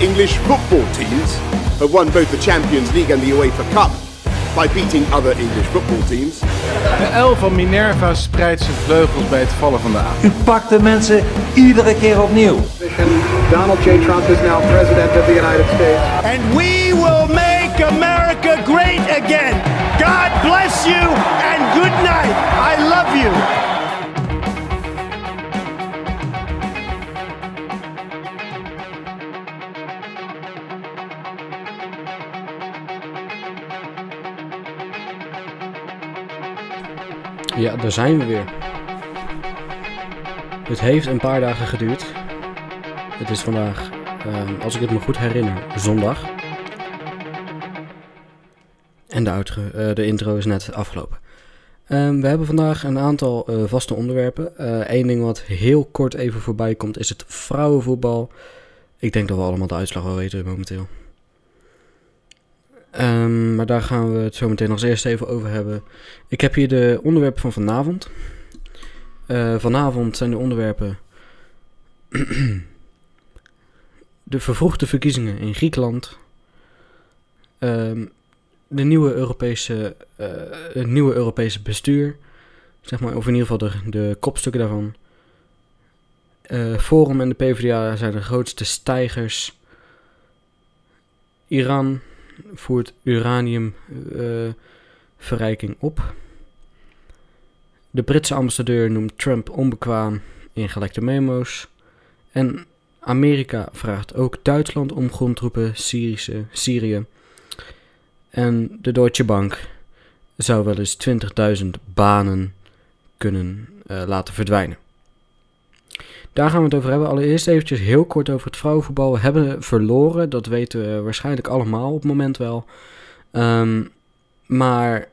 English football teams have won both the Champions League and the UEFA Cup by beating other English football teams. De L van Minerva spreidt zijn vleugels bij het vallen van de avond. U pakt de mensen iedere keer opnieuw. Donald J. Trump is now president of the United States. And we will make America great again. God bless you and good night. I love you. Ja, daar zijn we weer. Het heeft een paar dagen geduurd. Het is vandaag, ehm, als ik het me goed herinner, zondag. En de, eh, de intro is net afgelopen. Ehm, we hebben vandaag een aantal eh, vaste onderwerpen. Eén ding wat heel kort even voorbij komt is het vrouwenvoetbal. Ik denk dat we allemaal de uitslag wel weten momenteel. Ehm, maar daar gaan we het zo meteen als eerste even over hebben. Ik heb hier de onderwerpen van vanavond. Eh, vanavond zijn de onderwerpen de vervroegde verkiezingen in Griekenland. Ehm, de nieuwe Europese, uh, het nieuwe Europese bestuur. Zeg maar, of in ieder geval de, de kopstukken daarvan. Uh, Forum en de PvdA zijn de grootste stijgers. Iran voert uraniumverrijking op. De Britse ambassadeur noemt Trump onbekwaam in gelekte memo's. En Amerika vraagt ook Duitsland om grondtroepen Syrische, Syrië. En de Deutsche Bank zou wel eens 20.000 banen kunnen uh, laten verdwijnen. Daar gaan we het over hebben. Allereerst eventjes heel kort over het vrouwenvoetbal. We hebben verloren, dat weten we waarschijnlijk allemaal op het moment wel. Um, maar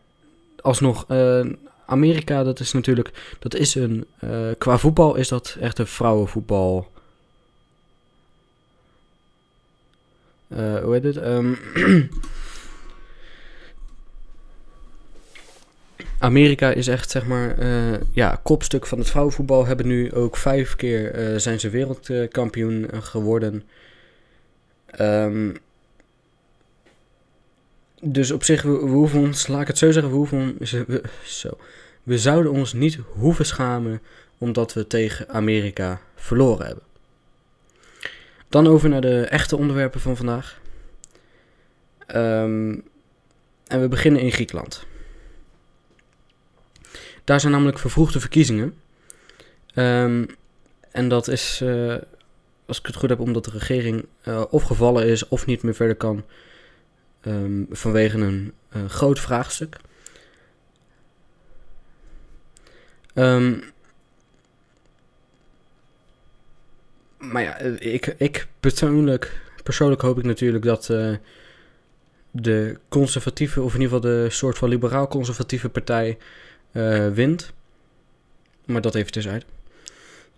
alsnog, uh, Amerika, dat is natuurlijk, dat is een, uh, qua voetbal is dat echt een vrouwenvoetbal. Uh, hoe heet het? Um, Amerika is echt, zeg maar, uh, ja, kopstuk van het vrouwenvoetbal. Hebben nu ook vijf keer uh, zijn ze wereldkampioen geworden. Um, dus op zich, we, we, hoeven ons, laat ik het zo zeggen, we hoeven we, zo. We zouden ons niet hoeven schamen omdat we tegen Amerika verloren hebben. Dan over naar de echte onderwerpen van vandaag. Um, en we beginnen in Griekenland. Daar zijn namelijk vervroegde verkiezingen. Um, en dat is, uh, als ik het goed heb, omdat de regering uh, of gevallen is of niet meer verder kan um, vanwege een uh, groot vraagstuk. Um, maar ja, ik, ik persoonlijk, persoonlijk hoop ik natuurlijk dat de conservatieve, of in ieder geval de soort van liberaal-conservatieve partij wint. Maar dat even terzijde.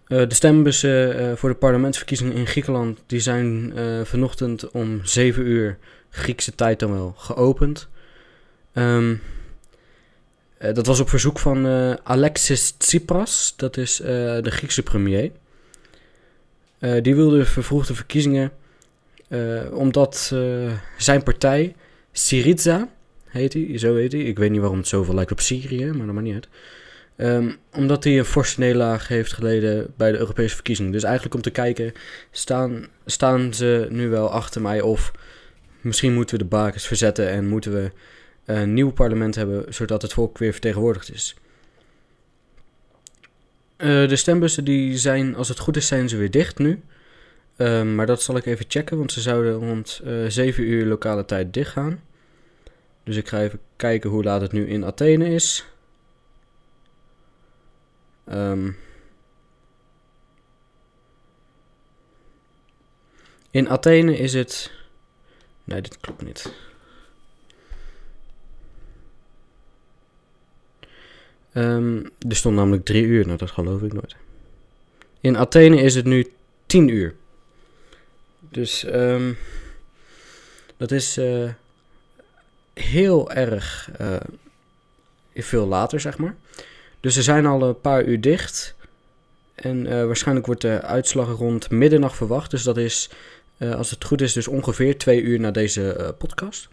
Uh, de stembussen uh, voor de parlementsverkiezingen in Griekenland die zijn vanochtend om 7 uur Griekse tijd dan wel geopend. Um, dat was op verzoek van Alexis Tsipras, dat is de Griekse premier. die wilde vervroegde verkiezingen omdat zijn partij, Syriza, heet hij, zo heet hij. Ik weet niet waarom het zoveel lijkt op Syrië, maar dat maakt niet uit. Um, omdat hij een forse nederlaag heeft geleden bij de Europese verkiezingen. Dus eigenlijk om te kijken, staan, staan ze nu wel achter mij of misschien moeten we de bakens verzetten en moeten we een nieuw parlement hebben, zodat het volk weer vertegenwoordigd is. Uh, de stembussen die zijn, als het goed is, zijn ze weer dicht nu. Um, maar dat zal ik even checken, want ze zouden rond uh, 7 uur lokale tijd dicht gaan. Dus ik ga even kijken hoe laat het nu in Athene is. Um, in Athene is het. Nee, dit klopt niet. Ehm, er stond namelijk drie uur, nou dat geloof ik nooit. In Athene is het nu tien uur. Dus ehm, dat is eh, heel erg uh, veel later, zeg maar. Dus ze zijn al een paar uur dicht. En uh, waarschijnlijk wordt de uitslag rond middernacht verwacht. Dus dat is, als het goed is, dus ongeveer twee uur na deze podcast.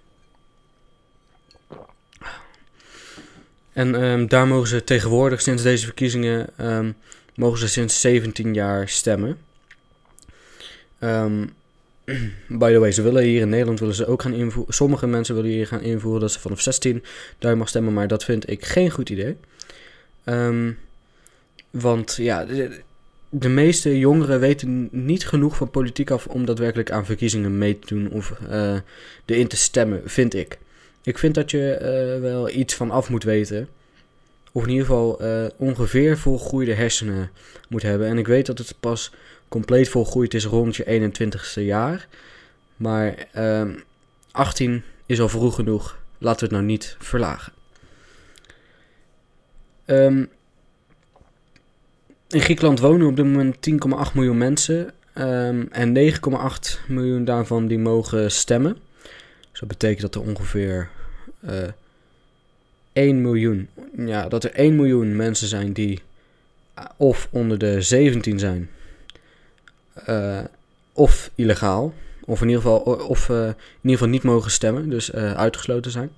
En um, daar mogen ze tegenwoordig, sinds deze verkiezingen, um, mogen ze sinds 17 jaar stemmen. Um, by the way, ze willen hier in Nederland willen ze ook gaan invoeren. Sommige mensen willen hier gaan invoeren dat ze vanaf 16 daar mag stemmen, maar dat vind ik geen goed idee. want ja, de, meeste jongeren weten niet genoeg van politiek af om daadwerkelijk aan verkiezingen mee te doen of uh, erin te stemmen, vind ik. Ik vind dat je uh, wel iets van af moet weten. Of in ieder geval uh, ongeveer volgroeide hersenen moet hebben. En ik weet dat het pas compleet volgroeid is rond je 21ste jaar. Maar uh, 18 is al vroeg genoeg. Laten we het nou niet verlagen. Um, in Griekenland wonen op dit moment 10,8 miljoen mensen. Um, en 9,8 miljoen daarvan die mogen stemmen. Dus dat betekent dat er ongeveer uh, 1 miljoen. Ja, dat er 1 miljoen mensen zijn die of onder de 17 zijn. Uh, of illegaal. Of in ieder geval, of, uh, in ieder geval niet mogen stemmen. Dus uh, uitgesloten zijn.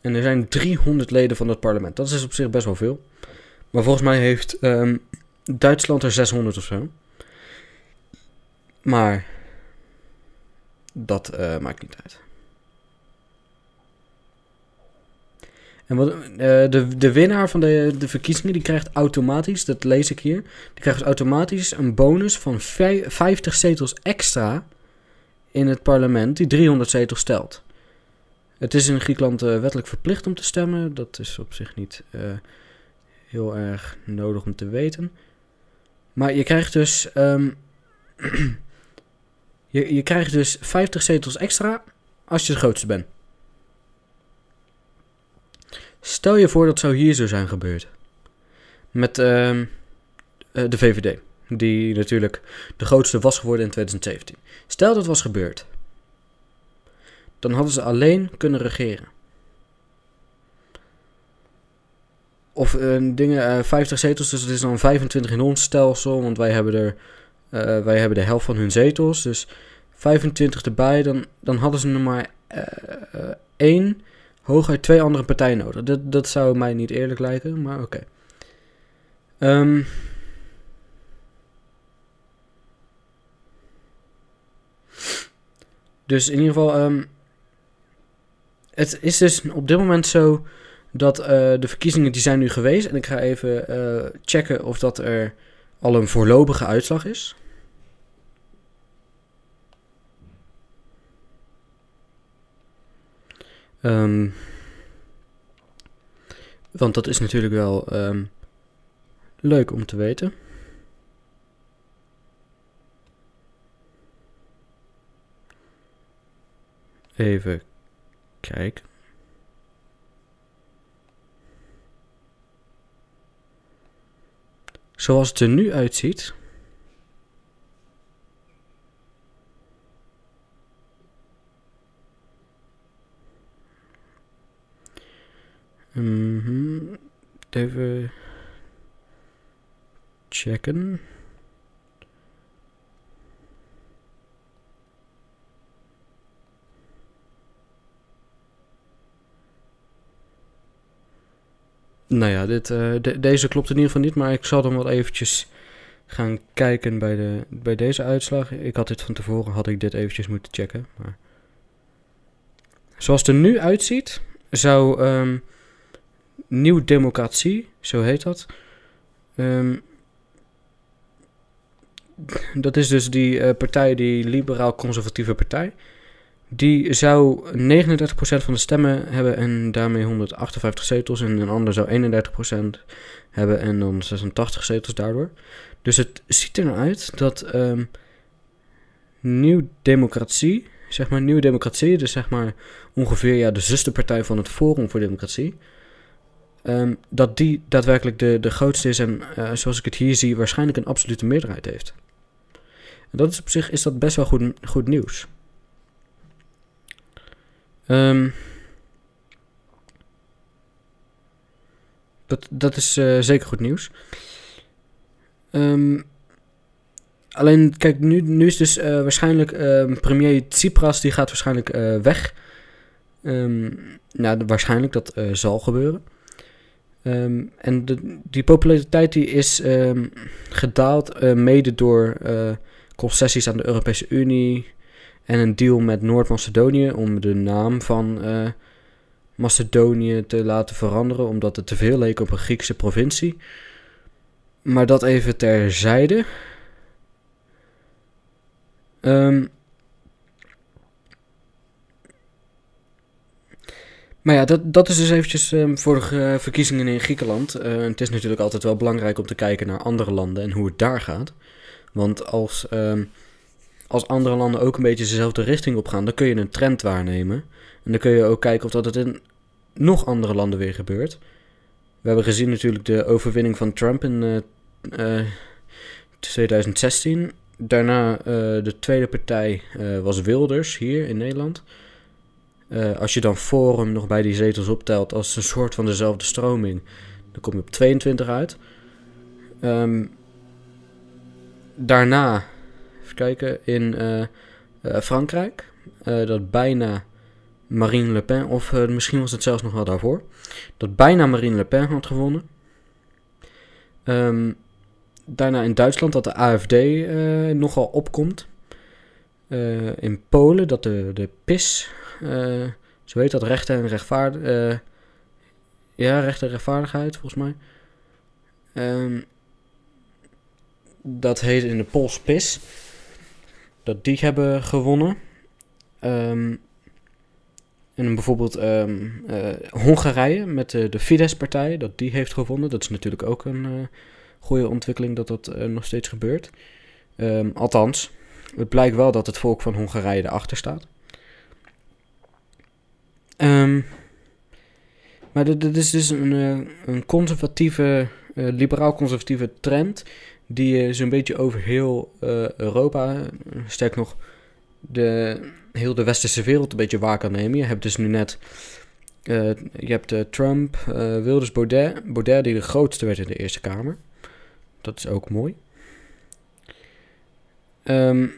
En er zijn 300 leden van het parlement. Dat is op zich best wel veel. Maar volgens mij heeft um, Duitsland er 600 of zo. Maar dat maakt niet uit. En wat, uh, de, de winnaar van de, de verkiezingen die krijgt automatisch, dat lees ik hier, die krijgt automatisch een bonus van 50 zetels extra in het parlement die 300 zetels stelt. Het is in Griekenland uh, wettelijk verplicht om te stemmen. Dat is op zich niet uh, heel erg nodig om te weten. Maar je krijgt dus um, Je, je krijgt dus 50 zetels extra als je de grootste bent. Stel je voor dat zou hier zo zijn gebeurd. Met uh, de VVD. Die natuurlijk de grootste was geworden in 2017. Stel dat was gebeurd. Dan hadden ze alleen kunnen regeren. Of uh, dingen, uh, 50 zetels, dus het is dan 25 in ons stelsel. Want wij hebben er wij hebben de helft van hun zetels. Dus 25 erbij, dan, dan hadden ze nog maar één, hooguit twee andere partijen nodig. Dat, dat zou mij niet eerlijk lijken, maar oké. Um, dus in ieder geval, um, het is dus op dit moment zo dat uh, de verkiezingen die zijn nu geweest. En ik ga even uh, checken of dat er al een voorlopige uitslag is. Um, want dat is natuurlijk wel um, leuk om te weten. Even kijken. Zoals het er nu uitziet. -hmm. Even checken. Nou ja, dit, de, deze klopt in ieder geval niet, maar ik zal dan wel eventjes gaan kijken bij, de, bij deze uitslag. Ik had dit van tevoren, had ik dit eventjes moeten checken. Maar... Zoals het er nu uitziet, zou um, Nieuw Democratie, zo heet dat. Um, dat is dus die uh, partij, die liberaal-conservatieve partij. Die zou 39% van de stemmen hebben en daarmee 158 zetels. En een ander zou 31% hebben en dan 86 zetels daardoor. Dus het ziet er nou uit dat um, Nieuw Democratie zeg maar Nieuwe Democratie, dus zeg maar ongeveer ja, de zusterpartij van het Forum voor Democratie, ehm, dat die daadwerkelijk de, de grootste is en eh, zoals ik het hier zie, waarschijnlijk een absolute meerderheid heeft. En dat is op zich is dat best wel goed, goed nieuws. Ehm, dat, dat is eh, zeker goed nieuws. Ehm, alleen, kijk, nu, nu is dus eh, waarschijnlijk premier Tsipras, die gaat waarschijnlijk weg. Nou, waarschijnlijk, dat zal gebeuren. En de, die populariteit die is gedaald mede door concessies aan de Europese Unie en een deal met Noord-Macedonië om de naam van Macedonië te laten veranderen, omdat het te veel leek op een Griekse provincie. Maar dat even terzijde. Um, maar ja, dat, dat is dus eventjes voor de verkiezingen in Griekenland. Uh, het is natuurlijk altijd wel belangrijk om te kijken naar andere landen en hoe het daar gaat. Want als, um, als andere landen ook een beetje dezelfde richting op gaan, dan kun je een trend waarnemen. En dan kun je ook kijken of dat het in nog andere landen weer gebeurt. We hebben gezien natuurlijk de overwinning van Trump in uh, uh, 2016. Daarna uh, de tweede partij was Wilders hier in Nederland. Als je dan Forum nog bij die zetels optelt als een soort van dezelfde stroming, dan kom je op 22 uit. Um, daarna, even kijken, in Frankrijk, dat bijna Marine Le Pen, of misschien was het zelfs nog wel daarvoor, dat bijna Marine Le Pen had gewonnen. Um, daarna in Duitsland dat de AFD nogal opkomt. In Polen dat de, de PIS, zo heet dat, rechten en rechtvaardigheid. ja, recht en rechtvaardigheid volgens mij. Um, dat heet in de Pools PIS. Dat die hebben gewonnen. Um, en bijvoorbeeld um, uh, Hongarije met de, de Fidesz-partij, dat die heeft gewonnen. Dat is natuurlijk ook een uh, goede ontwikkeling dat dat nog steeds gebeurt. Althans, het blijkt wel dat het volk van Hongarije erachter staat. Um, maar dit is dus een, een conservatieve, liberaal-conservatieve trend die je zo'n beetje over heel Europa, sterk nog de, heel de westerse wereld een beetje waar kan nemen. Je hebt dus nu net... Je hebt Trump, Wilders, Baudet. Baudet die de grootste werd in de Eerste Kamer. Dat is ook mooi. Um,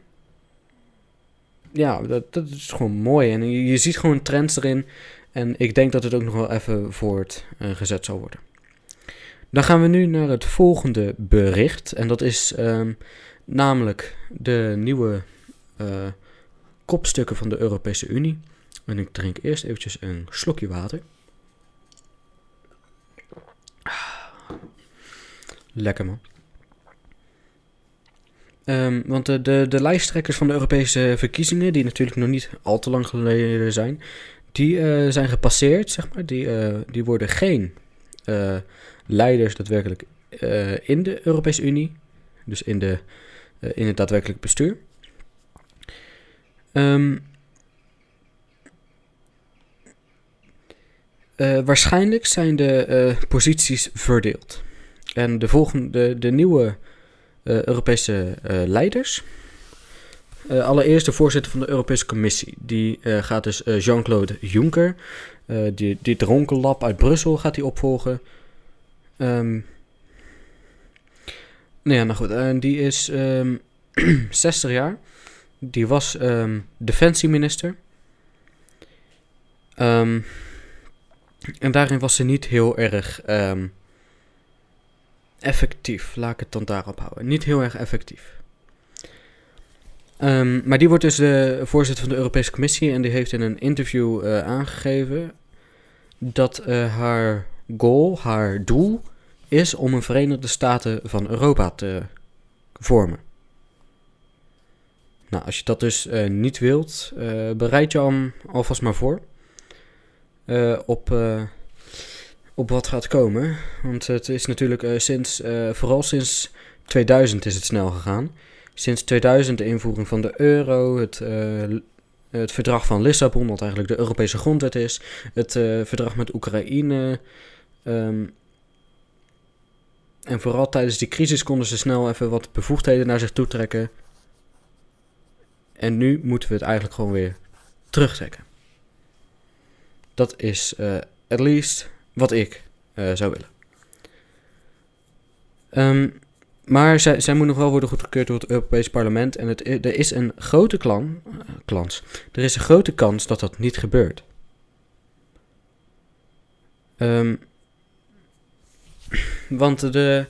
ja, dat, dat is gewoon mooi. En je, ziet gewoon trends erin. En ik denk dat het ook nog wel even voortgezet zal worden. Dan gaan we nu naar het volgende bericht. En dat is um, namelijk de nieuwe kopstukken van de Europese Unie. En ik drink eerst eventjes een slokje water. Lekker man. Um, want de, de, de lijsttrekkers van de Europese verkiezingen, die natuurlijk nog niet al te lang geleden zijn, die uh, zijn gepasseerd, zeg maar. Die, uh, die worden geen uh, leiders daadwerkelijk in de Europese Unie, dus in, de, in het daadwerkelijk bestuur. Uh, waarschijnlijk zijn de posities verdeeld. En de, volgende, de, nieuwe Europese leiders. allereerst de voorzitter van de Europese Commissie. Die gaat dus Jean-Claude Juncker. die, die dronkenlap uit Brussel gaat hij opvolgen. Um, nou ja, nou goed. En die is um, 60 jaar. Die was um, defensieminister. En daarin was ze niet heel erg effectief. Laat ik het dan daarop houden. Niet heel erg effectief. Um, maar die wordt dus de voorzitter van de Europese Commissie. En die heeft in een interview uh, aangegeven dat uh, haar goal, haar doel, is om een Verenigde Staten van Europa te vormen. Nou, als je dat dus uh, niet wilt, bereid je hem alvast maar voor op, op wat gaat komen. Want het is natuurlijk sinds, vooral sinds 2000 is het snel gegaan. Sinds 2000 de invoering van de euro, het het verdrag van Lissabon, wat eigenlijk de Europese grondwet is. Het eh, verdrag met Oekraïne. ehm, en vooral tijdens die crisis konden ze snel even wat bevoegdheden naar zich toe trekken. En nu moeten we het eigenlijk gewoon weer terugtrekken. Dat is eh at least wat ik eh, zou willen. Ehm, maar zij, zij moet nog wel worden goedgekeurd door het Europees Parlement. En het, er is een grote klan, eh. Er is een grote kans dat dat niet gebeurt. Ehm, want de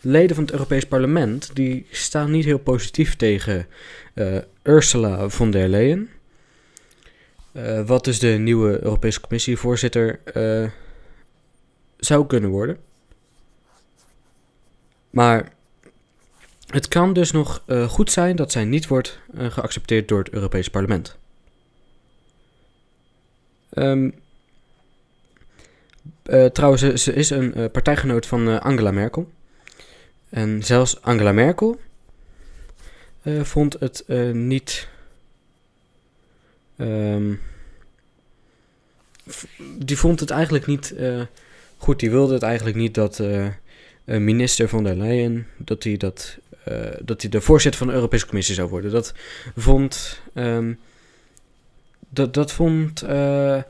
leden van het Europees Parlement die staan niet heel positief tegen eh, Ursula von der Leyen. Eh, wat dus de nieuwe Europese Commissievoorzitter eh zou kunnen worden. Maar het kan dus nog eh, goed zijn dat zij niet wordt eh, geaccepteerd door het Europees Parlement. Ehm, eh, trouwens, ze, is een partijgenoot van Angela Merkel. En zelfs Angela Merkel vond het niet. ehm, die vond het eigenlijk niet goed. Die wilde het eigenlijk niet dat eh, een minister van der Leyen. dat hij dat. eh, dat hij de voorzitter van de Europese Commissie zou worden. Dat vond. ehm, dat, dat vond. eh,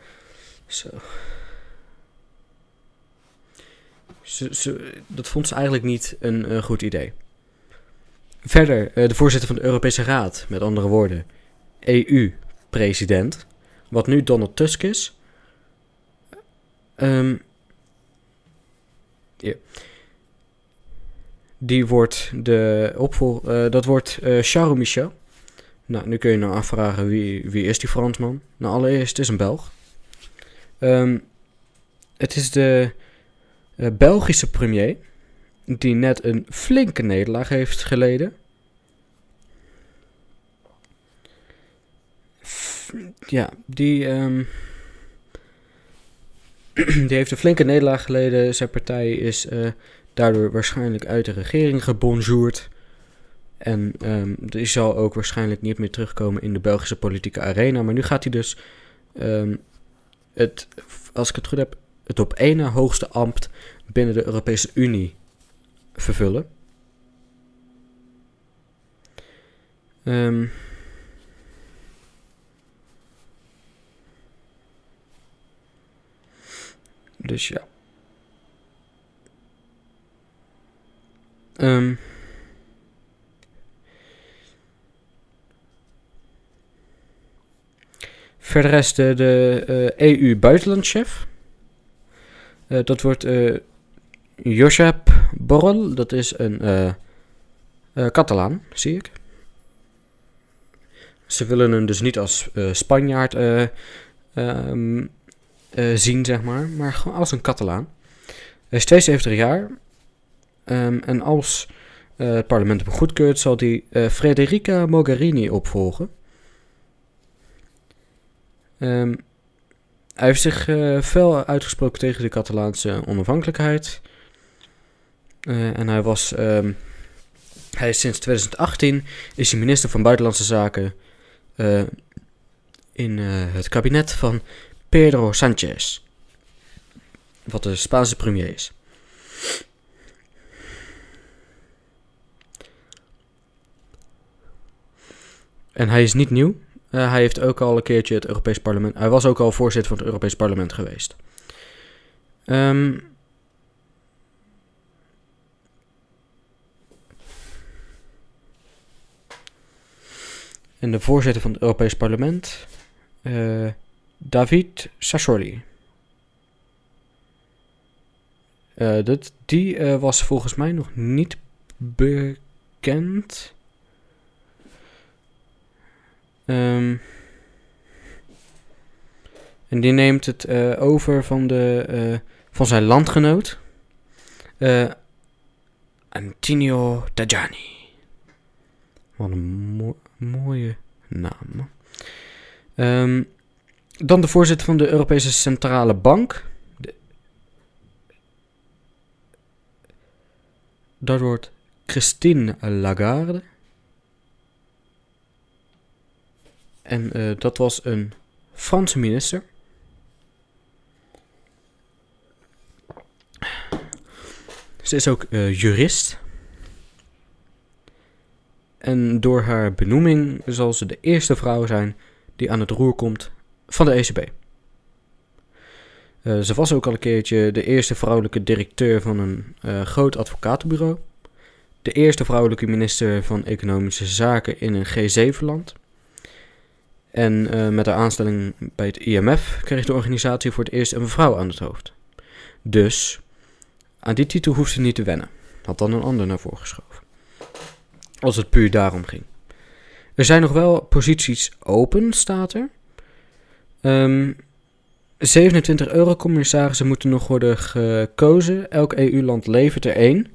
zo. Ze, dat vond ze eigenlijk niet een, eh, goed idee. Verder, eh, de voorzitter van de Europese Raad, met andere woorden, EU-president, wat nu Donald Tusk is. Ehm, Die wordt de opvol, eh, dat wordt eh, Charles Michel. Nou, nu kun je nou afvragen wie, wie is die Fransman? Nou, allereerst het is een Belg. Ehm, het is de eh, Belgische premier die net een flinke nederlaag heeft geleden. Ja, die, ehm, die heeft een flinke nederlaag geleden. Zijn partij is eh, daardoor waarschijnlijk uit de regering gebonjourd. En ehm, die zal ook waarschijnlijk niet meer terugkomen in de Belgische politieke arena. Maar nu gaat hij dus, ehm, het, als ik het goed heb, het op één hoogste ambt binnen de Europese Unie vervullen. Ehm, dus ja. Ehm, verder de, de eh, EU-buitenlandchef. Eh, dat wordt eh Josep Borrell. Dat is een Catalaan, zie ik. Ze willen hem dus niet als Spanjaard eh, eh, zien, zeg maar. Maar gewoon als een Catalaan. Hij is 72 jaar. Ehm, en als eh, het parlement hem goedkeurt, zal hij eh, Federica Mogherini opvolgen. Ehm, hij heeft zich fel uitgesproken tegen de Catalaanse onafhankelijkheid. En hij was. ehm, hij is sinds 2018 is hij minister van Buitenlandse Zaken in het kabinet van Pedro Sanchez. Wat de Spaanse premier is. En hij is niet nieuw. Eh, hij heeft ook al een keertje het Europees Parlement. Hij was ook al voorzitter van het Europees Parlement geweest. Ehm, en de voorzitter van het Europees Parlement, eh, David Sassoli. Eh, dat, die eh, was volgens mij nog niet bekend. Ehm, en die neemt het eh, over van, de, van zijn landgenoot. Antonio Tajani. Wat een mo- mooie naam. Ehm, dan de voorzitter van de Europese Centrale Bank. Dat wordt Christine Lagarde. En eh, dat was een Franse minister. Ze is ook eh, jurist. En door haar benoeming zal ze de eerste vrouw zijn die aan het roer komt van de ECB. Eh, ze was ook al een keertje de eerste vrouwelijke directeur van een eh, groot advocatenbureau. De eerste vrouwelijke minister van Economische Zaken in een G7-land. En eh, met haar aanstelling bij het IMF kreeg de organisatie voor het eerst een vrouw aan het hoofd. Dus aan die titel hoeft ze niet te wennen. Had dan een ander naar voren geschoven. Als het puur daarom ging. Er zijn nog wel posities open, staat er. Ehm 27 eurocommissarissen moeten nog worden gekozen. Elk EU-land levert er één.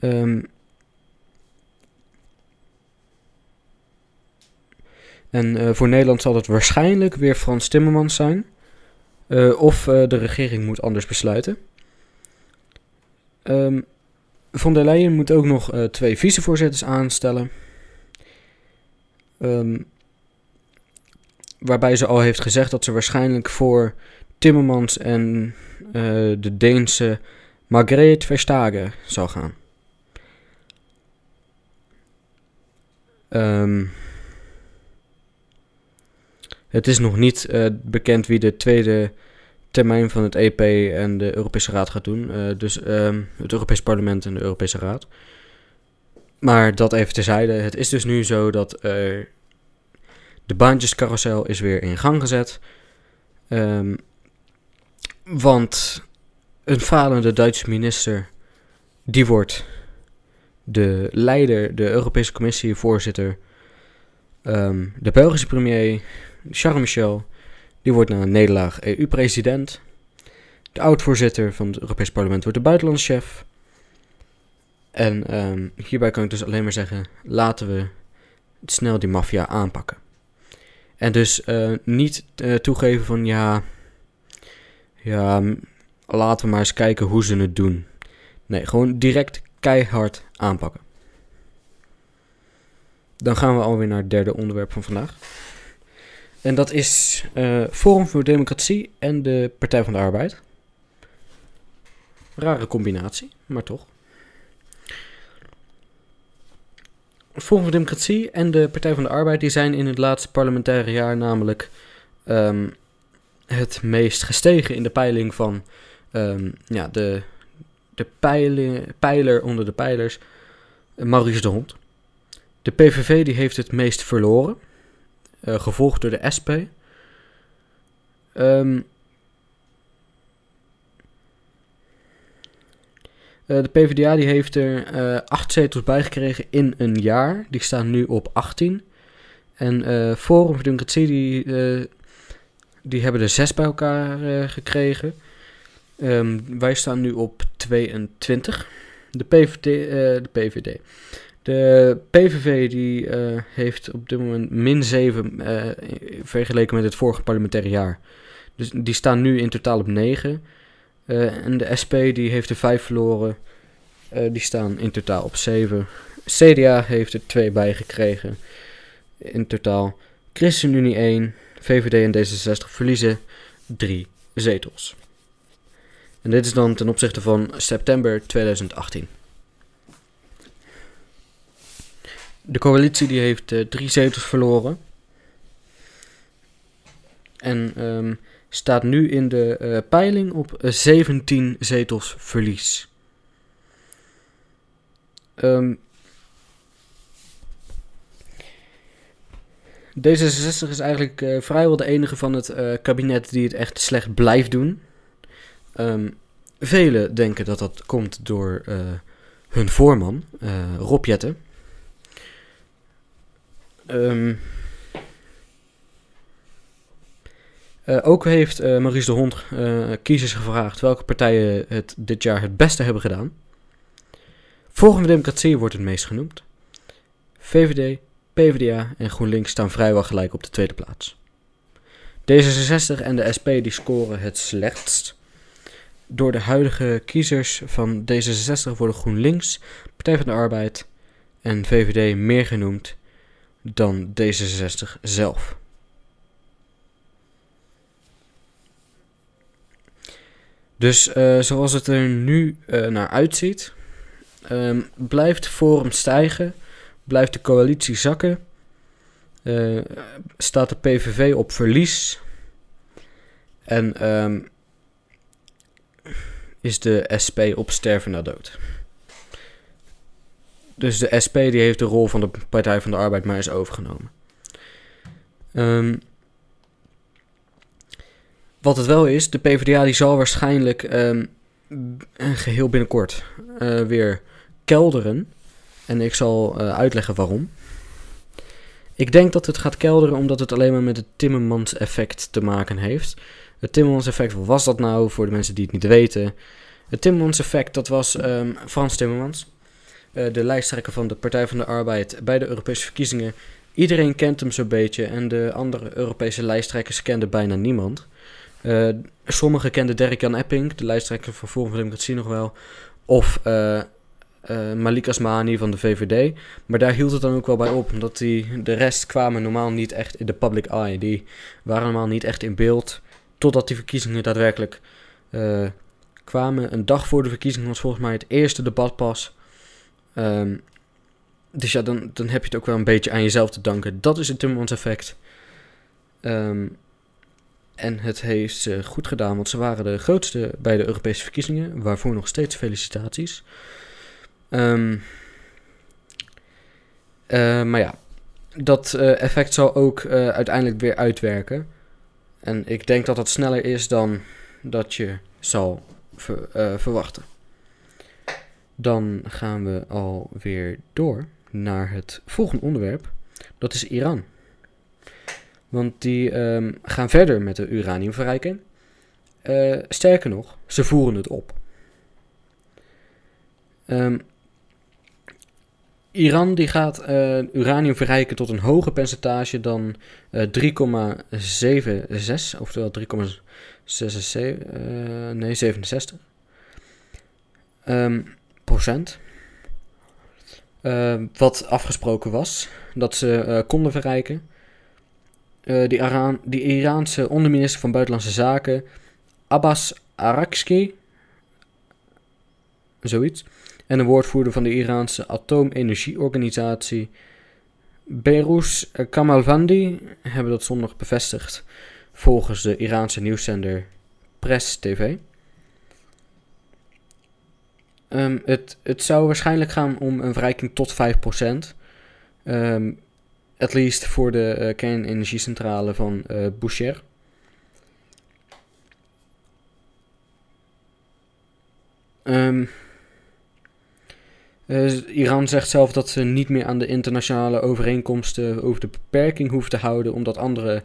Ehm, en eh, voor Nederland zal het waarschijnlijk weer Frans Timmermans zijn. Eh, of eh, de regering moet anders besluiten. Ehm von der Leyen moet ook nog twee vicevoorzitters aanstellen. Ehm, waarbij ze al heeft gezegd dat ze waarschijnlijk voor Timmermans en eh, de Deense Margrethe Verstagen zal gaan. Ehm, het is nog niet eh, bekend wie de tweede termijn van het EP en de Europese Raad gaat doen. Eh, dus ehm, het Europees Parlement en de Europese Raad. Maar dat even terzijde. Het is dus nu zo dat de baantjescarousel is weer in gang gezet. Ehm, want een falende Duitse minister, die wordt de leider, de Europese Commissie, voorzitter. Ehm, de Belgische premier, Charles Michel, die wordt na een nederlaag EU-president. De oud-voorzitter van het Europees Parlement wordt de buitenlandschef. En ehm, hierbij kan ik dus alleen maar zeggen: laten we snel die maffia aanpakken. En dus eh, niet eh, toegeven van ja, ja, laten we maar eens kijken hoe ze het doen. Nee, gewoon direct keihard aanpakken. Dan gaan we alweer naar het derde onderwerp van vandaag. En dat is eh, Forum voor Democratie en de Partij van de Arbeid. Rare combinatie, maar toch. Forum voor Democratie en de Partij van de Arbeid die zijn in het laatste parlementaire jaar namelijk ehm, het meest gestegen in de peiling van ehm, ja, de, de peile- pijler onder de pijlers, Maurice de Hond. De PVV die heeft het meest verloren, eh, gevolgd door de SP. Ehm, eh, de PvdA die heeft er eh, acht zetels bij gekregen in een jaar. Die staan nu op 18. En eh, Forum voor Democratie die, die hebben er zes bij elkaar gekregen. Ehm, wij staan nu op 22. De PVD, de PVD. De PVV die heeft op dit moment min 7 eh, vergeleken met het vorige parlementaire jaar. Dus die staan nu in totaal op 9. Eh, en de SP die heeft er 5 verloren. Eh, die staan in totaal op 7. CDA heeft er 2 bij gekregen. In totaal. ChristenUnie 1. VVD en D66 verliezen 3 zetels. En dit is dan ten opzichte van september 2018. De coalitie die heeft eh, drie zetels verloren. En ehm, staat nu in de eh, peiling op eh, 17 zetels verlies. Ehm, D66 is eigenlijk eh, vrijwel de enige van het eh, kabinet die het echt slecht blijft doen. Ehm velen denken dat dat komt door eh, hun voorman, eh Rob Jetten. Ehm, eh, ook heeft eh, Maurice de Hond eh, kiezers gevraagd welke partijen het dit jaar het beste hebben gedaan. Voor Democratie wordt het meest genoemd. VVD, PvdA en GroenLinks staan vrijwel gelijk op de tweede plaats. D66 en de SP die scoren het slechtst. Door de huidige kiezers van D66 worden GroenLinks, Partij van de Arbeid en VVD meer genoemd dan D66 zelf. Dus uh, zoals het er nu uh, naar uitziet, um, blijft Forum stijgen, blijft de coalitie zakken, uh, staat de PVV op verlies en um, is de SP op sterven na dood. Dus de SP die heeft de rol van de Partij van de Arbeid maar eens overgenomen. Um, wat het wel is, de PvdA die zal waarschijnlijk um, geheel binnenkort uh, weer kelderen. En ik zal uh, uitleggen waarom. Ik denk dat het gaat kelderen omdat het alleen maar met het Timmermans effect te maken heeft. Het Timmermans effect, wat was dat nou voor de mensen die het niet weten? Het Timmermans effect, dat was um, Frans Timmermans. Uh, de lijsttrekker van de Partij van de Arbeid bij de Europese verkiezingen. Iedereen kent hem zo'n beetje en de andere Europese lijsttrekkers kenden bijna niemand. Uh, sommigen kenden Dirk-Jan Epping, de lijsttrekker van Forum voor Democratie nog wel. Of uh, Malik Asmani van de VVD. Maar daar hield het dan ook wel bij op. Omdat die, de rest kwamen normaal niet echt in de public eye. Die waren normaal niet echt in beeld. Totdat die verkiezingen daadwerkelijk kwamen. Een dag voor de verkiezingen was volgens mij het eerste debat pas. Um, dus ja, dan, dan heb je het ook wel een beetje aan jezelf te danken. Dat is het Timmermans effect. Um, en het heeft ze goed gedaan, want ze waren de grootste bij de Europese verkiezingen. Waarvoor nog steeds felicitaties. Um, uh, maar ja, dat uh, effect zal ook uiteindelijk weer uitwerken. En ik denk dat dat sneller is dan dat je zal ver, verwachten. Dan gaan we alweer door naar het volgende onderwerp. Dat is Iran. Want die um, gaan verder met de uraniumverrijking. Uh, sterker nog, ze voeren het op. Um, Iran die gaat uh, uranium verrijken tot een hoger percentage dan uh, 3,76, oftewel 3,67, uh, nee 67 um, procent. wat afgesproken was dat ze konden verrijken. Uh, die, Aran, die Iraanse onderminister van Buitenlandse Zaken, Abbas Arakski, zoiets, en een woordvoerder van de Iraanse atoomenergieorganisatie, Behrus Kamalvandi, hebben dat zondag bevestigd volgens de Iraanse nieuwszender Press TV. Um, het, het zou waarschijnlijk gaan om een verrijking tot 5%. Um, at least voor de uh, kernenergiecentrale van uh, Boucher. Um, uh, Iran zegt zelf dat ze niet meer aan de internationale overeenkomsten over de beperking hoeft te houden, omdat andere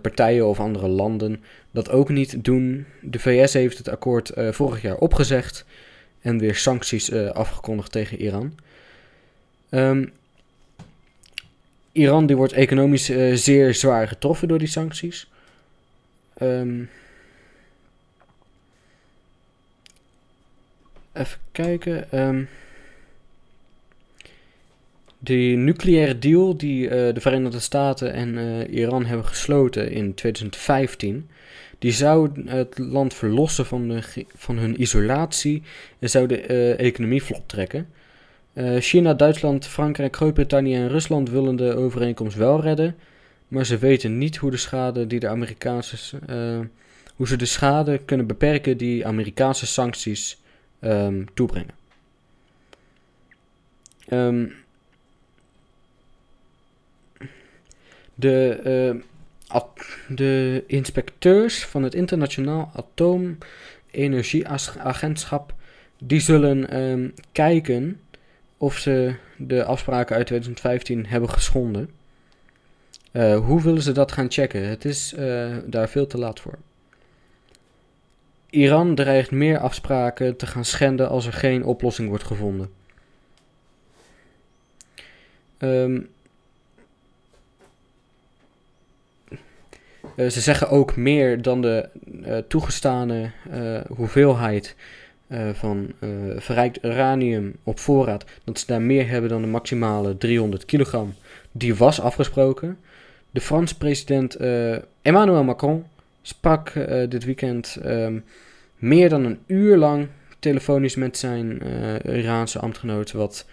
partijen of andere landen dat ook niet doen. De VS heeft het akkoord vorig jaar opgezegd en weer sancties afgekondigd tegen Iran. Um, Iran die wordt economisch uh, zeer zwaar getroffen door die sancties. Um, even kijken. Um, de nucleaire deal die uh, de Verenigde Staten en uh, Iran hebben gesloten in 2015, die zou het land verlossen van, de, van hun isolatie en zou de economie vlot trekken. Uh, China, Duitsland, Frankrijk, Groot-Brittannië en Rusland willen de overeenkomst wel redden, maar ze weten niet hoe de schade die de Amerikaanse uh, hoe ze de schade kunnen beperken die Amerikaanse sancties um, toebrengen. Um, de, uh, de inspecteurs van het Internationaal Atoomenergieagentschap die zullen um, kijken of ze de afspraken uit 2015 hebben geschonden. Uh, hoe willen ze dat gaan checken? Het is uh, daar veel te laat voor. Iran dreigt meer afspraken te gaan schenden als er geen oplossing wordt gevonden. Um, uh, ze zeggen ook meer dan de toegestane hoeveelheid uh, van uh, verrijkt uranium op voorraad, dat ze daar meer hebben dan de maximale 300 kilogram die was afgesproken. De Franse president eh, Emmanuel Macron sprak eh, dit weekend ehm, meer dan een uur lang telefonisch met zijn eh, Iraanse ambtgenoot, wat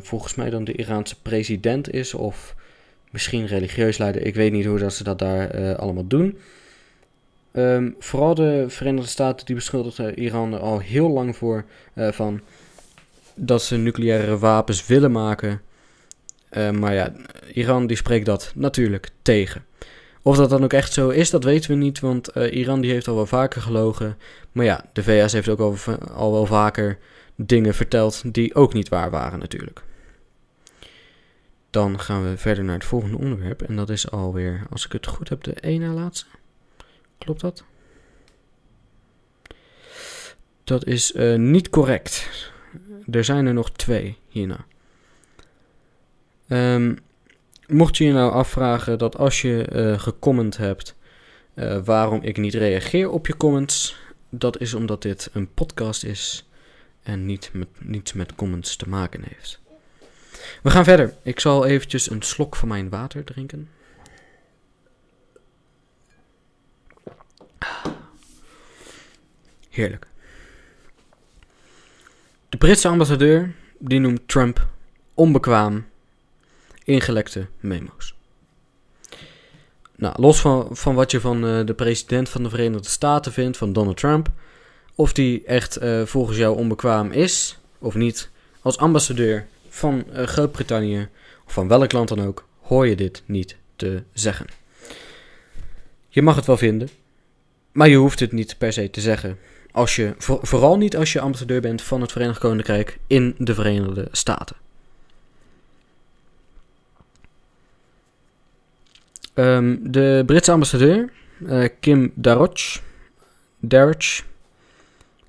volgens mij dan de Iraanse president is, of misschien religieus leider. Ik weet niet hoe dat ze dat daar allemaal doen. Ehm, vooral de Verenigde Staten die beschuldigen Iran er al heel lang voor van dat ze nucleaire wapens willen maken. Uh, maar ja, Iran die spreekt dat natuurlijk tegen. Of dat dan ook echt zo is, dat weten we niet, want uh, Iran die heeft al wel vaker gelogen. Maar ja, de VS heeft ook al, al wel vaker dingen verteld die ook niet waar waren natuurlijk. Dan gaan we verder naar het volgende onderwerp. En dat is alweer, als ik het goed heb, de ene laatste. Klopt dat? Dat is uh, niet correct. Er zijn er nog twee hierna. Um, mocht je je nou afvragen dat als je uh, gecomment hebt uh, waarom ik niet reageer op je comments, dat is omdat dit een podcast is en niet met, niets met comments te maken heeft. We gaan verder. Ik zal eventjes een slok van mijn water drinken. Heerlijk. De Britse ambassadeur die noemt Trump onbekwaam ingelekte memo's. Nou, los van, van wat je van uh, de president van de Verenigde Staten vindt, van Donald Trump, of die echt uh, volgens jou onbekwaam is of niet, als ambassadeur van uh, Groot-Brittannië of van welk land dan ook, hoor je dit niet te zeggen. Je mag het wel vinden, maar je hoeft het niet per se te zeggen. Als je, vooral niet als je ambassadeur bent van het Verenigd Koninkrijk in de Verenigde Staten. Um, de Britse ambassadeur, uh, Kim Darroch, Darroch,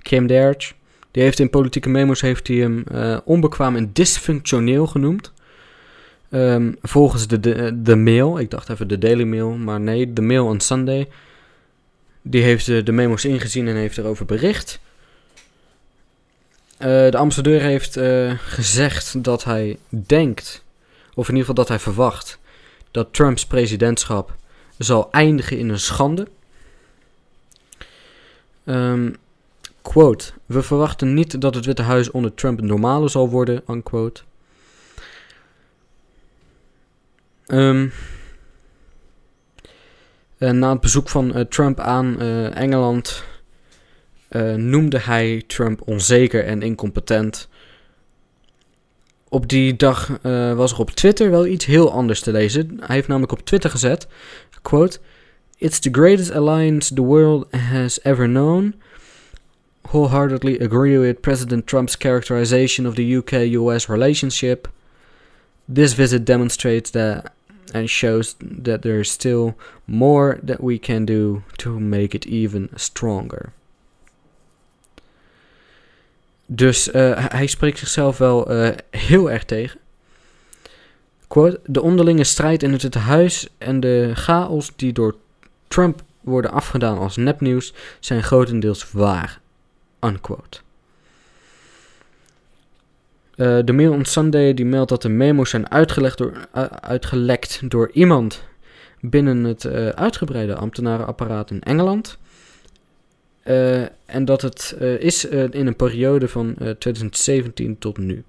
Kim Darroch, die heeft in politieke memo's heeft hij hem uh, onbekwaam en dysfunctioneel genoemd. Um, volgens de, de, de mail, ik dacht even de Daily Mail, maar nee, de Mail on Sunday. Die heeft de, de memo's ingezien en heeft erover bericht. Uh, de ambassadeur heeft uh, gezegd dat hij denkt, of in ieder geval dat hij verwacht, dat Trumps presidentschap zal eindigen in een schande. Um, quote, we verwachten niet dat het Witte Huis onder Trump het normale zal worden, unquote. Um, na het bezoek van uh, Trump aan uh, Engeland noemde hij Trump onzeker en incompetent op die dag was er op Twitter wel iets heel anders te lezen. Hij heeft namelijk op Twitter gezet, quote... It's the greatest alliance the world has ever known. Wholeheartedly agree with President Trump's characterization of the UK-US relationship. This visit demonstrates that and shows that there is still more that we can do to make it even stronger. Dus uh, hij spreekt zichzelf wel uh, heel erg tegen. Quote, de onderlinge strijd in het Witte Huis en de chaos die door Trump worden afgedaan als nepnieuws zijn grotendeels waar. Unquote. Uh, de Mail on Sunday die meldt dat de memo's zijn uitgelegd door, uitgelekt door iemand binnen het uitgebreide ambtenarenapparaat in Engeland. En dat het is in een periode van 2017 tot nu.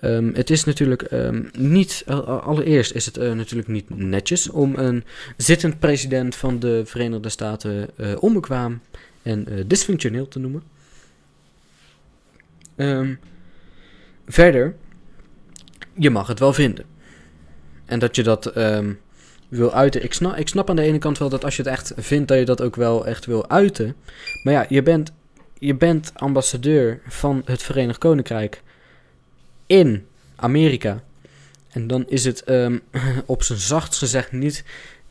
Um, het is natuurlijk um, niet, allereerst is het natuurlijk niet netjes om een zittend president van de Verenigde Staten onbekwaam en dysfunctioneel te noemen. Um, verder, je mag het wel vinden. En dat je dat wil uiten. Ik snap, ik snap aan de ene kant wel dat als je het echt vindt, dat je dat ook wel echt wil uiten. Maar ja, je bent, je bent ambassadeur van het Verenigd Koninkrijk in Amerika. En dan is het um, op zijn zachtst gezegd niet,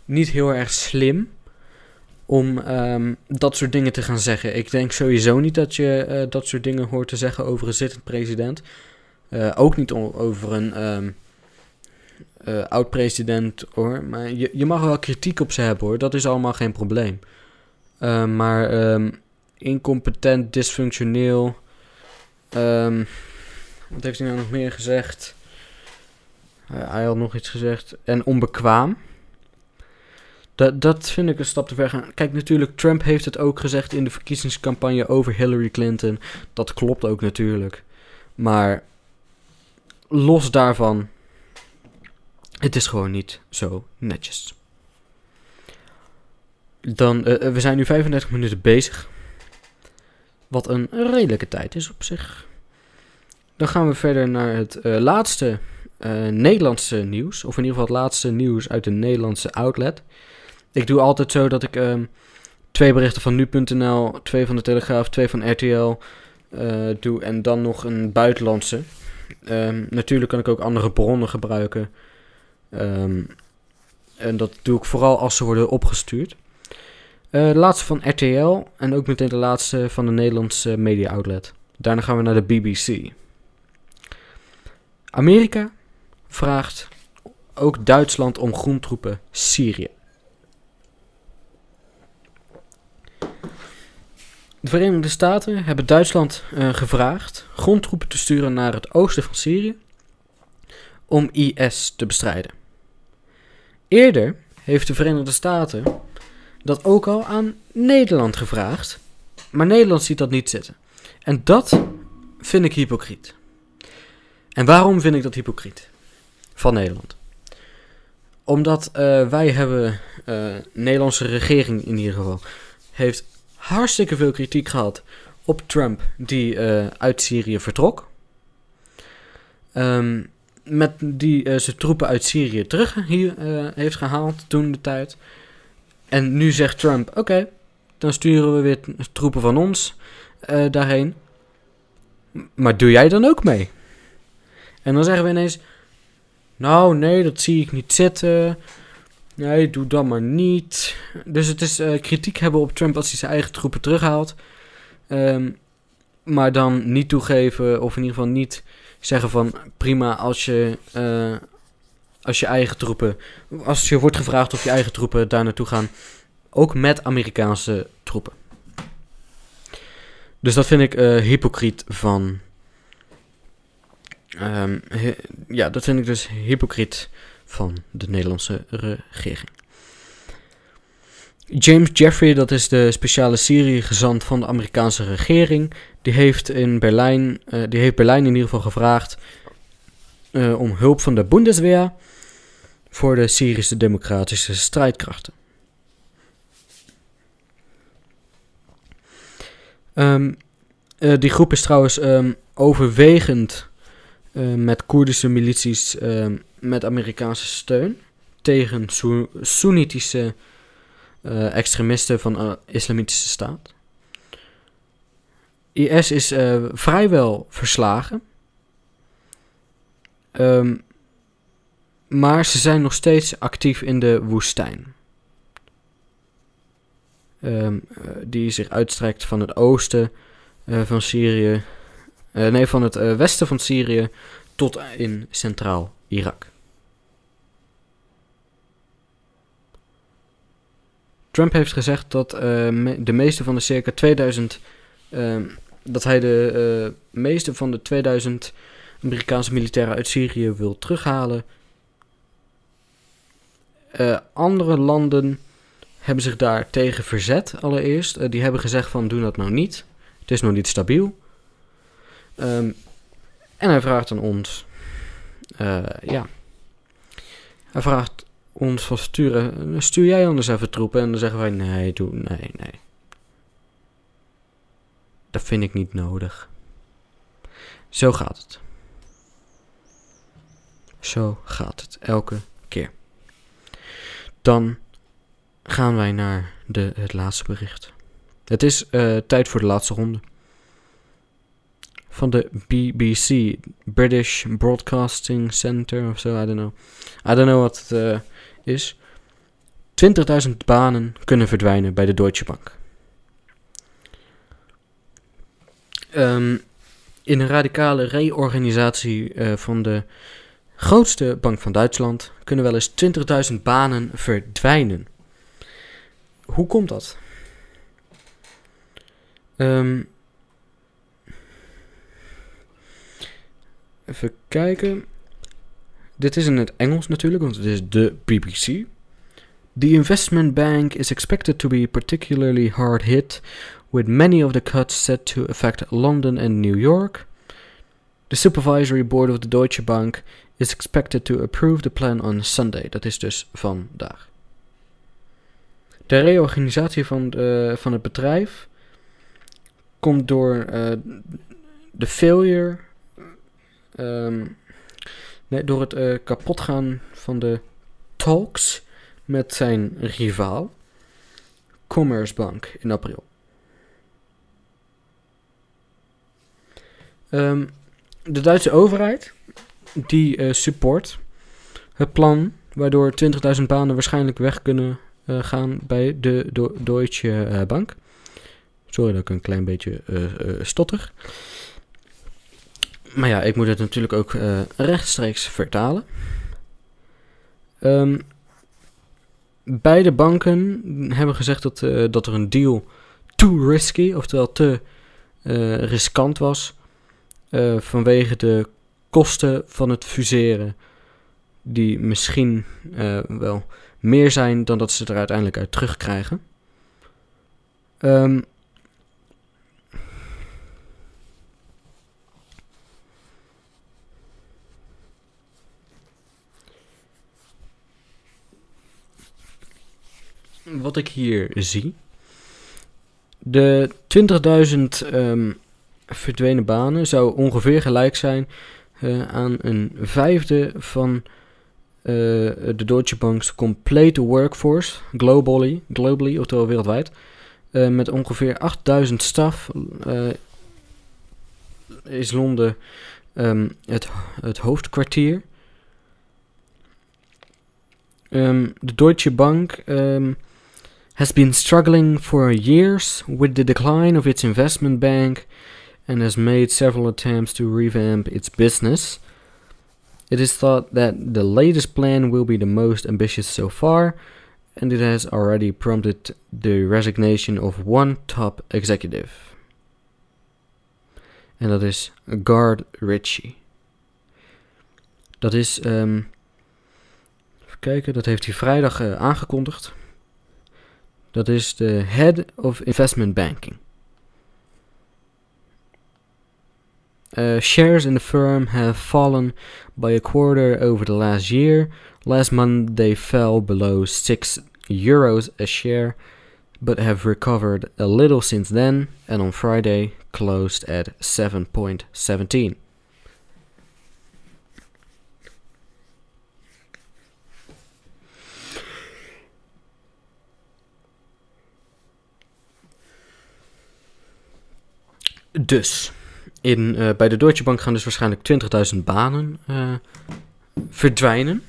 niet heel erg slim om um, dat soort dingen te gaan zeggen. Ik denk sowieso niet dat je uh, dat soort dingen hoort te zeggen over een zittend president. Uh, ook niet over een um, uh, oud-president hoor. Maar je, je mag wel kritiek op ze hebben hoor. Dat is allemaal geen probleem. Uh, maar um, incompetent, dysfunctioneel. Wat heeft hij nou nog meer gezegd? Hij had nog iets gezegd. En onbekwaam. Dat, dat vind ik een stap te ver gaan. Kijk, natuurlijk, Trump heeft het ook gezegd in de verkiezingscampagne over Hillary Clinton. Dat klopt ook natuurlijk. Maar los daarvan, het is gewoon niet zo netjes. Dan, eh, eh, we zijn nu 35 minuten bezig. Wat een redelijke tijd is op zich. Dan gaan we verder naar het eh, laatste Nederlandse nieuws. Of in ieder geval het laatste nieuws uit de Nederlandse outlet. Ik doe altijd zo dat ik ehm, twee berichten van nu.nl, twee van de Telegraaf, twee van RTL doe. En dan nog een buitenlandse. Ehm, natuurlijk kan ik ook andere bronnen gebruiken. Ehm, en dat doe ik vooral als ze worden opgestuurd. Eh, de laatste van RTL en ook meteen de laatste van de Nederlandse media outlet. Daarna gaan we naar de BBC. Amerika vraagt ook Duitsland om grondtroepen Syrië. De Verenigde Staten hebben Duitsland eh, gevraagd grondtroepen te sturen naar het oosten van Syrië om IS te bestrijden. Eerder heeft de Verenigde Staten dat ook al aan Nederland gevraagd, maar Nederland ziet dat niet zitten. En dat vind ik hypocriet. En waarom vind ik dat hypocriet? Van Nederland. Omdat eh, wij hebben, uh, Nederlandse regering in ieder geval, heeft hartstikke veel kritiek gehad op Trump die uh, uit Syrië vertrok. Um, met die zijn troepen uit Syrië terug hier heeft gehaald toen de tijd. En nu zegt Trump: oké, dan sturen we weer troepen van ons daarheen. Maar doe jij dan ook mee? En dan zeggen we ineens: Nou, nee, dat zie ik niet zitten. Nee, doe dan maar niet. Dus het is uh, kritiek hebben op Trump als hij zijn eigen troepen terughaalt. Um, maar dan niet toegeven, of in ieder geval niet zeggen van prima als je, uh, als je eigen troepen, als je wordt gevraagd of je eigen troepen daar naartoe gaan, ook met Amerikaanse troepen. Dus dat vind ik uh, hypocriet van Um, ja, dat vind ik dus hypocriet van de Nederlandse regering. James Jeffrey, dat is de speciale Syrië-gezant van de Amerikaanse regering, die heeft in Berlijn, uh, die heeft Berlijn in ieder geval gevraagd uh, om hulp van de Bundeswehr voor de Syrische democratische strijdkrachten. Um, uh, die groep is trouwens um, overwegend met Koerdische milities uh, met Amerikaanse steun tegen Soe Soenitische uh, extremisten van de Islamitische Staat. IS is vrijwel verslagen. Um, maar ze zijn nog steeds actief in de woestijn. Um, die zich uitstrekt van het oosten van Syrië nee, van het westen van Syrië tot in centraal Irak. Trump heeft gezegd dat me de meeste van de circa 2000. Ehm, dat hij de meeste van de 2000 Amerikaanse militairen uit Syrië wil terughalen. andere landen hebben zich daar tegen verzet allereerst. die hebben gezegd van doe dat nou niet. Het is nog niet stabiel. Um, en hij vraagt aan ons, ja, hij vraagt ons van sturen, stuur jij anders even troepen? En dan zeggen wij, nee, doe, nee, nee. Dat vind ik niet nodig. Zo gaat het. Zo gaat het elke keer. Dan gaan wij naar de, het laatste bericht. Het is uh, tijd voor de laatste ronde van de BBC, British Broadcasting Center of zo, I don't know. I don't know wat het uh, is. 20.000 banen kunnen verdwijnen bij de Deutsche Bank. Um, in een radicale reorganisatie uh, van de grootste bank van Duitsland kunnen wel eens 20.000 banen verdwijnen. Hoe komt dat? Um, Even kijken. Dit is in het Engels natuurlijk, want het is de BBC. The investment bank is expected to be particularly hard hit, with many of the cuts set to affect London and New York. The supervisory board of the Deutsche Bank is expected to approve the plan on Sunday. Dat is dus vandaag. De reorganisatie van, de, van het bedrijf komt door eh, de failure, ehm, door het uh, kapotgaan van de talks met zijn rivaal, Commerzbank, in april. Um, de Duitse overheid die uh, support het plan waardoor 20.000 banen waarschijnlijk weg kunnen uh, gaan bij de Deutsche uh, Bank. Sorry dat ik een klein beetje stotter. Maar ja, ik moet het natuurlijk ook rechtstreeks vertalen. Um, beide banken hebben gezegd dat, dat er een deal too risky, oftewel te riskant was vanwege de kosten van het fuseren, die misschien wel meer zijn dan dat ze er uiteindelijk uit terugkrijgen. Um, wat ik hier zie. De 20.000 um, verdwenen banen zou ongeveer gelijk zijn uh, aan een vijfde van uh, de Deutsche Bank's complete workforce, globally, globally oftewel wereldwijd. Uh, met ongeveer 8000 staf is Londen um, het, het hoofdkwartier. Um, de Deutsche Bank has been struggling for years with the decline of its investment bank and has made several attempts to revamp its business. It is thought that the latest plan will be the most ambitious so far, and it has already prompted the resignation of one top executive. En dat is Guard Ritchie. Dat is, um, even kijken, dat heeft hij vrijdag uh, aangekondigd. Dat is de Head of Investment Banking. Uh, shares in the firm have fallen by a quarter over the last year. Last month they fell below 6 euros a share, but have recovered a little since then and on Friday closed at 7.17. Dus. in, uh, bij de Deutsche Bank gaan dus waarschijnlijk 20.000 banen uh, verdwijnen.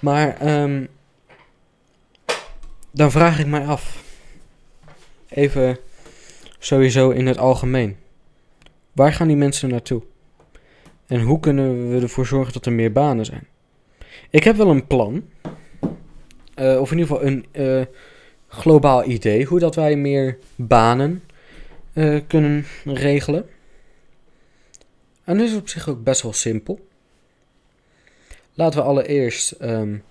Maar um, dan vraag ik mij af, even sowieso in het algemeen, waar gaan die mensen naartoe? En hoe kunnen we ervoor zorgen dat er meer banen zijn? Ik heb wel een plan, uh, of in ieder geval een globaal idee hoe dat wij meer banen uh, kunnen regelen. En dat is op zich ook best wel simpel. Laten we allereerst, um,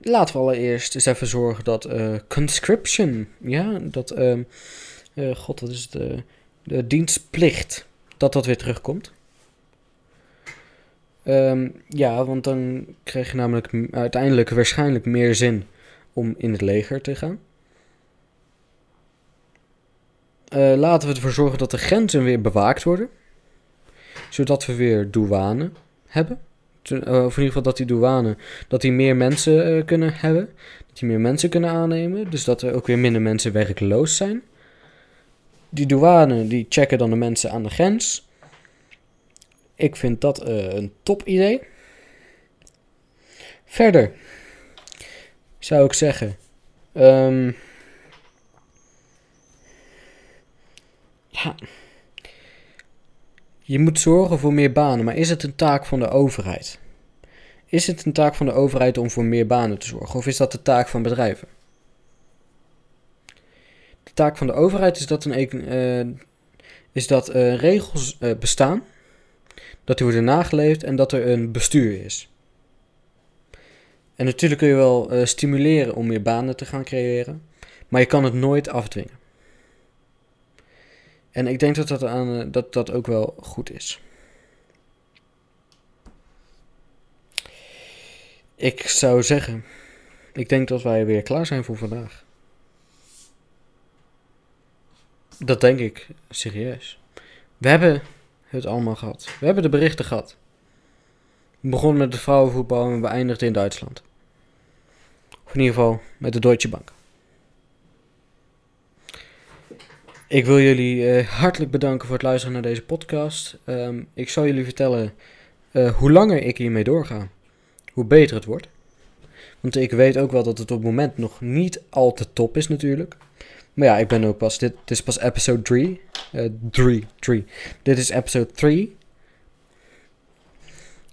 laten we allereerst eens even zorgen dat uh, conscription, ja, dat, um, uh, god, wat is de, de dienstplicht, dat dat weer terugkomt. Um, ja, want dan krijg je namelijk uiteindelijk waarschijnlijk meer zin om in het leger te gaan. Uh, laten we ervoor zorgen dat de grenzen weer bewaakt worden. Zodat we weer douane hebben. Uh, of in ieder geval dat die douane dat die meer mensen uh, kunnen hebben. Dat die meer mensen kunnen aannemen. Dus dat er ook weer minder mensen werkloos zijn. Die douane die checken dan de mensen aan de grens. Ik vind dat een top idee. Verder zou ik zeggen. Um, ja. Je moet zorgen voor meer banen, maar is het een taak van de overheid? Is het een taak van de overheid om voor meer banen te zorgen, of is dat de taak van bedrijven? De taak van de overheid is dat een, uh, is dat eh, regels eh, bestaan, dat die worden nageleefd en dat er een bestuur is. En natuurlijk kun je wel eh, stimuleren om meer banen te gaan creëren, maar je kan het nooit afdwingen. En ik denk dat dat, aan, eh, dat, dat ook wel goed is. Ik zou zeggen, ik denk dat wij weer klaar zijn voor vandaag. Dat denk ik serieus. We hebben het allemaal gehad. We hebben de berichten gehad. We begonnen met het vrouwenvoetbal en we beëindigden in Duitsland. In ieder geval met de Deutsche Bank. Ik wil jullie eh, hartelijk bedanken voor het luisteren naar deze podcast. Ehm, ik zal jullie vertellen eh, hoe langer ik hiermee doorga, hoe beter het wordt. Want ik weet ook wel dat het op het moment nog niet al te top is natuurlijk. Maar ja, ik ben ook pas, dit, dit is pas episode 3. 3, 3. Dit is episode 3.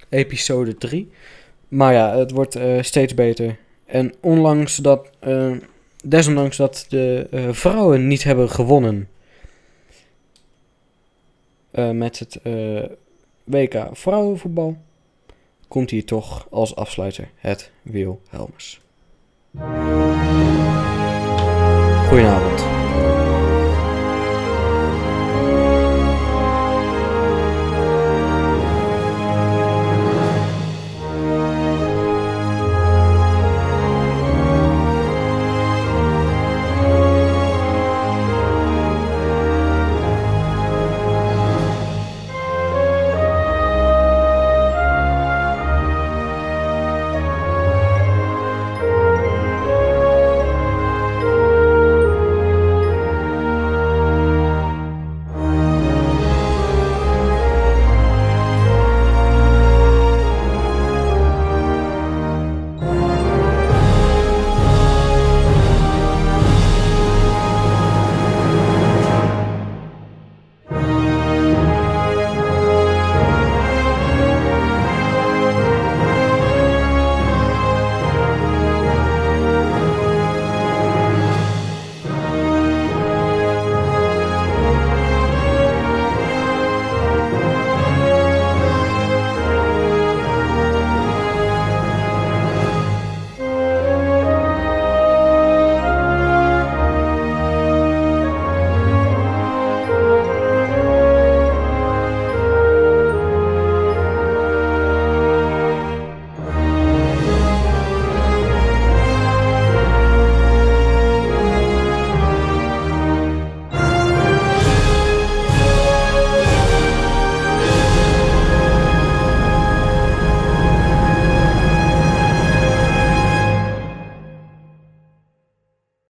Episode 3. Maar ja, het wordt eh, steeds beter. En ondanks dat, eh, desondanks dat de eh, vrouwen niet hebben gewonnen eh, met het WK vrouwenvoetbal, komt hier toch als afsluiter het Wiel Helmers. Goedenavond.